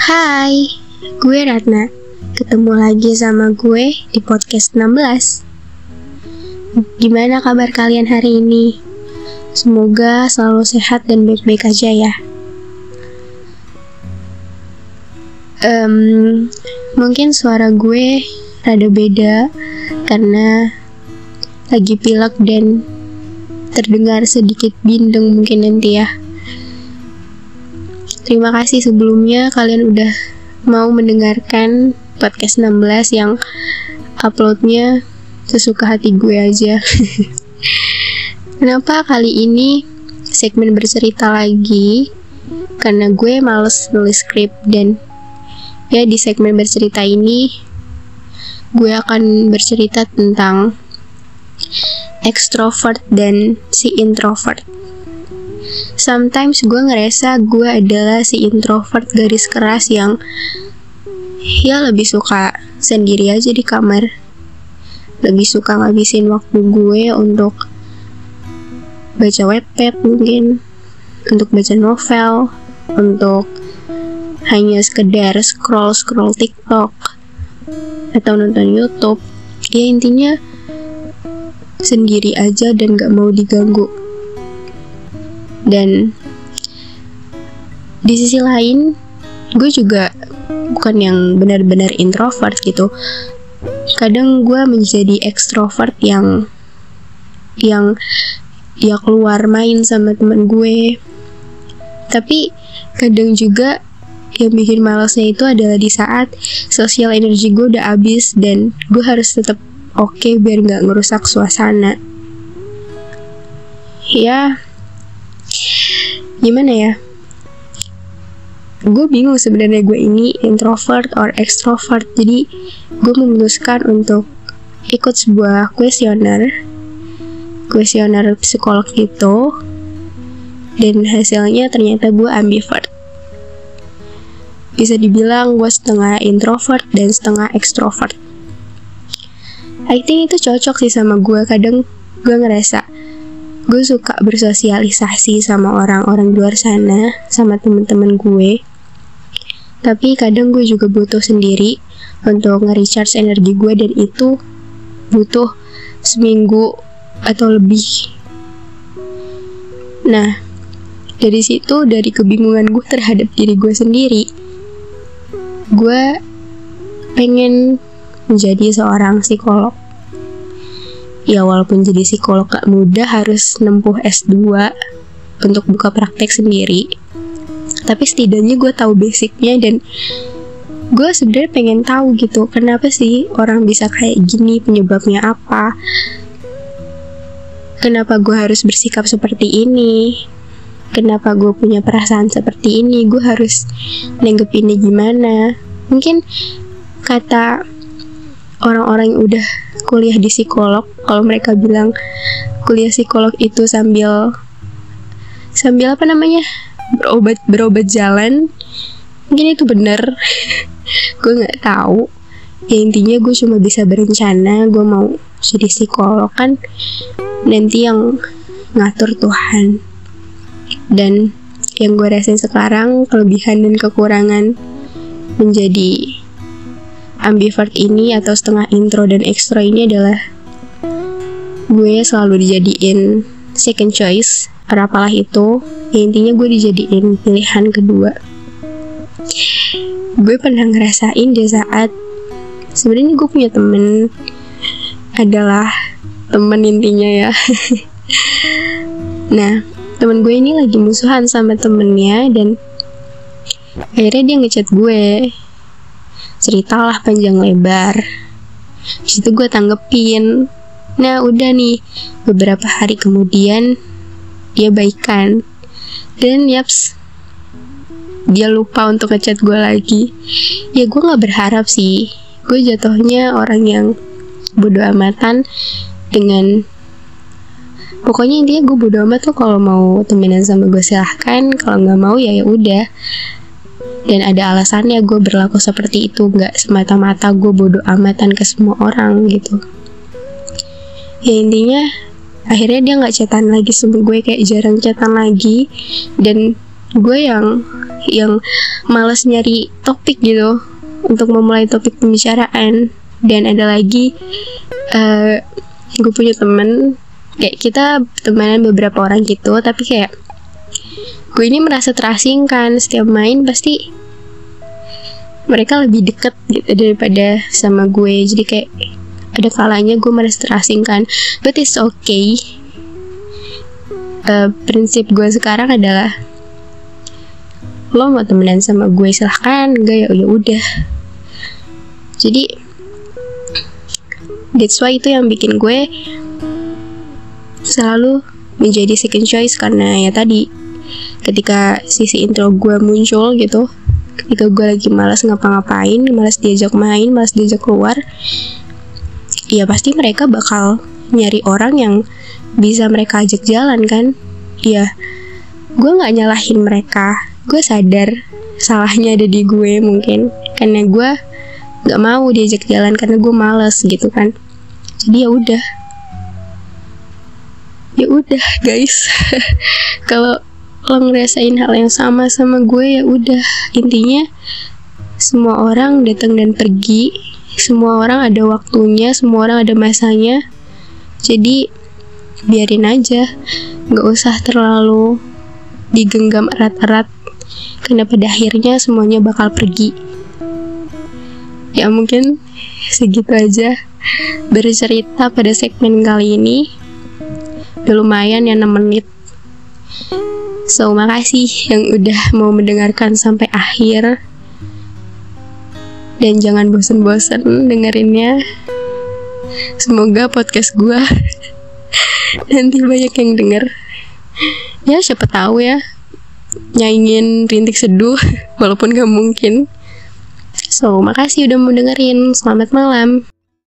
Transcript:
Hai, gue Ratna. Ketemu lagi sama gue di podcast 16. Gimana kabar kalian hari ini? Semoga selalu sehat dan baik-baik aja ya. Um, mungkin suara gue rada beda karena lagi pilek dan terdengar sedikit bindeng mungkin nanti ya. Terima kasih sebelumnya kalian udah mau mendengarkan podcast 16 yang uploadnya sesuka hati gue aja. Kenapa kali ini segmen bercerita lagi? Karena gue males nulis skrip dan ya di segmen bercerita ini gue akan bercerita tentang extrovert dan si introvert sometimes gue ngerasa gue adalah si introvert garis keras yang ya lebih suka sendiri aja di kamar. Lebih suka ngabisin waktu gue untuk baca webpad mungkin untuk baca novel untuk hanya sekedar scroll scroll TikTok atau nonton YouTube. Ya intinya sendiri aja dan gak mau diganggu dan di sisi lain gue juga bukan yang benar-benar introvert gitu. Kadang gue menjadi ekstrovert yang yang ya keluar main sama temen gue. Tapi kadang juga yang bikin malasnya itu adalah di saat sosial energi gue udah habis dan gue harus tetap oke okay biar nggak ngerusak suasana. Ya gimana ya? Gue bingung sebenarnya gue ini introvert or extrovert. Jadi gue memutuskan untuk ikut sebuah kuesioner. Kuesioner psikolog itu. Dan hasilnya ternyata gue ambivert. Bisa dibilang gue setengah introvert dan setengah extrovert. I think itu cocok sih sama gue. Kadang gue ngerasa gue suka bersosialisasi sama orang-orang luar sana sama temen-temen gue. Tapi kadang gue juga butuh sendiri untuk nge-recharge energi gue dan itu butuh seminggu atau lebih. Nah dari situ dari kebingungan gue terhadap diri gue sendiri gue pengen menjadi seorang psikolog ya walaupun jadi psikolog gak mudah harus nempuh S2 untuk buka praktek sendiri. Tapi setidaknya gue tahu basicnya dan gue sebenarnya pengen tahu gitu kenapa sih orang bisa kayak gini penyebabnya apa? Kenapa gue harus bersikap seperti ini? Kenapa gue punya perasaan seperti ini? Gue harus nanggepinnya gimana? Mungkin kata orang-orang yang udah kuliah di psikolog kalau mereka bilang kuliah psikolog itu sambil sambil apa namanya berobat berobat jalan mungkin itu bener. Gue nggak tahu. Ya intinya gue cuma bisa berencana gue mau jadi psikolog kan. Nanti yang ngatur Tuhan. Dan yang gue rasain sekarang kelebihan dan kekurangan menjadi ambivert ini atau setengah intro dan extro ini adalah gue selalu dijadiin second choice. Atau apalah itu? Ya intinya gue dijadiin pilihan kedua. Gue pernah ngerasain di saat sebenarnya gue punya temen adalah temen intinya ya. Nah temen gue ini lagi musuhan sama temennya dan akhirnya dia ngechat gue ceritalah panjang lebar. Situ gue tanggepin nah udah nih. Beberapa hari kemudian dia baikan. Dan yaps dia lupa untuk ngechat gue lagi. Ya gue nggak berharap sih. Gue jatuhnya orang yang bodoh amatan dengan pokoknya intinya gue bodoh amat tuh kalau mau temenan sama gue silahkan. Kalau nggak mau ya ya udah dan ada alasannya gue berlaku seperti itu. Nggak semata-mata gue bodoh amatan ke semua orang gitu. Ya intinya akhirnya dia nggak cetan lagi sama gue. Kayak jarang cetan lagi. Dan gue yang yang males nyari topik gitu. Untuk memulai topik pembicaraan. Dan ada lagi uh, gue punya temen. Kayak kita temenan beberapa orang gitu. Tapi kayak gue ini merasa terasingkan. Setiap main pasti mereka lebih deket gitu daripada sama gue. Jadi kayak ada kalanya gue merasa terasingkan. But it's okay. Uh, prinsip gue sekarang adalah lo mau temenan sama gue silahkan. Gak ya ya udah. Jadi that's why itu yang bikin gue selalu menjadi second choice karena ya tadi ketika sisi intro gue muncul gitu ketika gue lagi malas ngapa-ngapain malas diajak main malas diajak keluar ya pasti mereka bakal nyari orang yang bisa mereka ajak jalan kan? Ya gue nggak nyalahin mereka. Gue sadar salahnya ada di gue mungkin. Karena gue nggak mau diajak jalan karena gue males gitu kan. Jadi ya udah. Ya udah guys. Kalau lo ngerasain hal yang sama sama gue ya udah. Intinya semua orang datang dan pergi. Semua orang ada waktunya semua orang ada masanya. Jadi biarin aja. Nggak usah terlalu digenggam erat-erat. Karena pada akhirnya semuanya bakal pergi. Ya mungkin segitu aja bercerita pada segmen kali ini. Udah lumayan ya 6 menit so makasih yang udah mau mendengarkan sampai akhir. Dan jangan bosen-bosen dengerinnya. Semoga podcast gue nanti banyak yang denger. Ya siapa tahu ya. Nyaingin rintik seduh walaupun gak mungkin. So makasih udah mau dengerin. Selamat malam